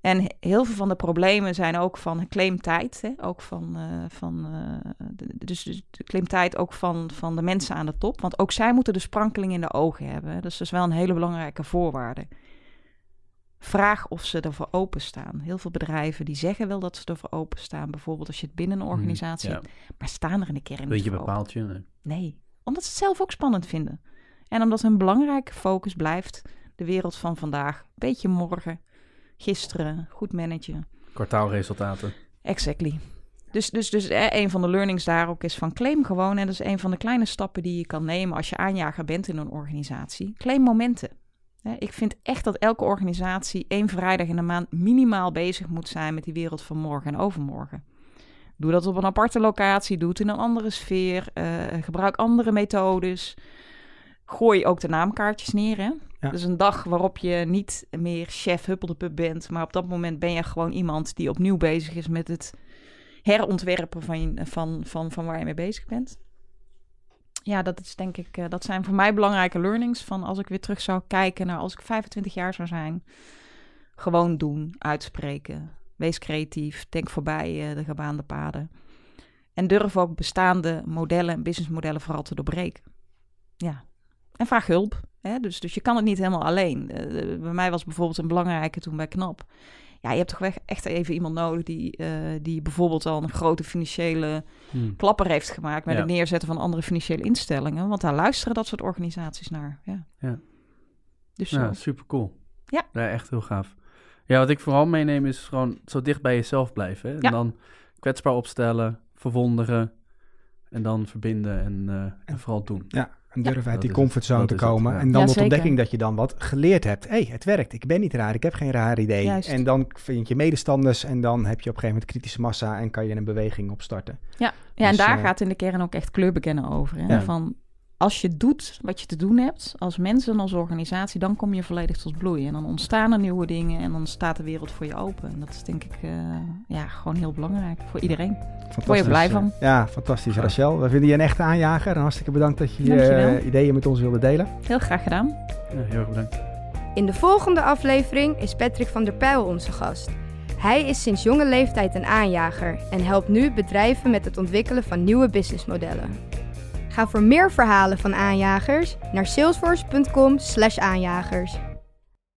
En heel veel van de problemen zijn ook van claimtijd. Ook van, uh, van uh, dus, dus de claimtijd ook van, van de mensen aan de top. Want ook zij moeten de sprankeling in de ogen hebben. Dus dat is wel een hele belangrijke voorwaarde. Vraag of ze ervoor openstaan. Heel veel bedrijven die zeggen wel dat ze ervoor openstaan. Bijvoorbeeld als je het binnen een hmm, organisatie hebt. Maar staan er in de kern Weet je bepaald je? Nee. nee, omdat ze het zelf ook spannend vinden. En omdat hun belangrijke focus blijft de wereld van vandaag. Beetje morgen, gisteren, goed managen. Kwartaalresultaten. Exactly. Dus, dus, dus een van de learnings daar ook is van claim gewoon. En dat is een van de kleine stappen die je kan nemen als je aanjager bent in een organisatie. Claim momenten. Ik vind echt dat elke organisatie één vrijdag in de maand minimaal bezig moet zijn met die wereld van morgen en overmorgen. Doe dat op een aparte locatie, doe het in een andere sfeer, uh, gebruik andere methodes. Gooi ook de naamkaartjes neer. Hè? Dus een dag waarop je niet meer chef Huppeldepup bent, maar op dat moment ben je gewoon iemand die opnieuw bezig is met het herontwerpen van, van, van, van waar je mee bezig bent ja, dat is denk ik, uh, dat zijn voor mij belangrijke learnings van als ik weer terug zou kijken naar als ik 25 jaar zou zijn. Gewoon doen, uitspreken. Wees creatief, denk voorbij uh, de gebaande paden. En durf ook bestaande modellen en businessmodellen vooral te doorbreken. Ja, en vraag hulp. Hè? Dus, dus je kan het niet helemaal alleen. Uh, bij mij was bijvoorbeeld een belangrijke toen bij KNAP ja, je hebt toch echt even iemand nodig die, uh, die bijvoorbeeld al een grote financiële hmm. klapper heeft gemaakt met het neerzetten van andere financiële instellingen. Want daar luisteren dat soort organisaties naar. Ja, ja. Dus ja, super cool. Ja. ja, echt heel gaaf. Ja, wat ik vooral meeneem is gewoon zo dicht bij jezelf blijven. Hè? En dan kwetsbaar opstellen, verwonderen en dan verbinden en, uh, en vooral doen. Ja, en durven uit die comfortzone te komen. En dan tot ontdekking dat je dan wat geleerd hebt. Hé, hey, het werkt. Ik ben niet raar. Ik heb geen raar idee. En dan vind je medestanders. En dan heb je op een gegeven moment kritische massa. En kan je een beweging opstarten. Ja, ja en dus, daar uh, gaat in de kern ook echt kleur bekennen over. Hè? Van als je doet wat je te doen hebt, als mens en als organisatie, dan kom je volledig tot bloeien. En dan ontstaan er nieuwe dingen en dan staat de wereld voor je open. En dat is denk ik uh, ja, gewoon heel belangrijk voor iedereen. Word je blij van. Ja, fantastisch. Rachel, we vinden je een echte aanjager. En hartstikke bedankt dat je je uh, ideeën met ons wilde delen. Heel graag gedaan. Ja, heel erg bedankt. In de volgende aflevering is Patrick van der Pijl onze gast. Hij is sinds jonge leeftijd een aanjager en helpt nu bedrijven met het ontwikkelen van nieuwe businessmodellen. Ga voor meer verhalen van aanjagers naar salesforce.com/aanjagers.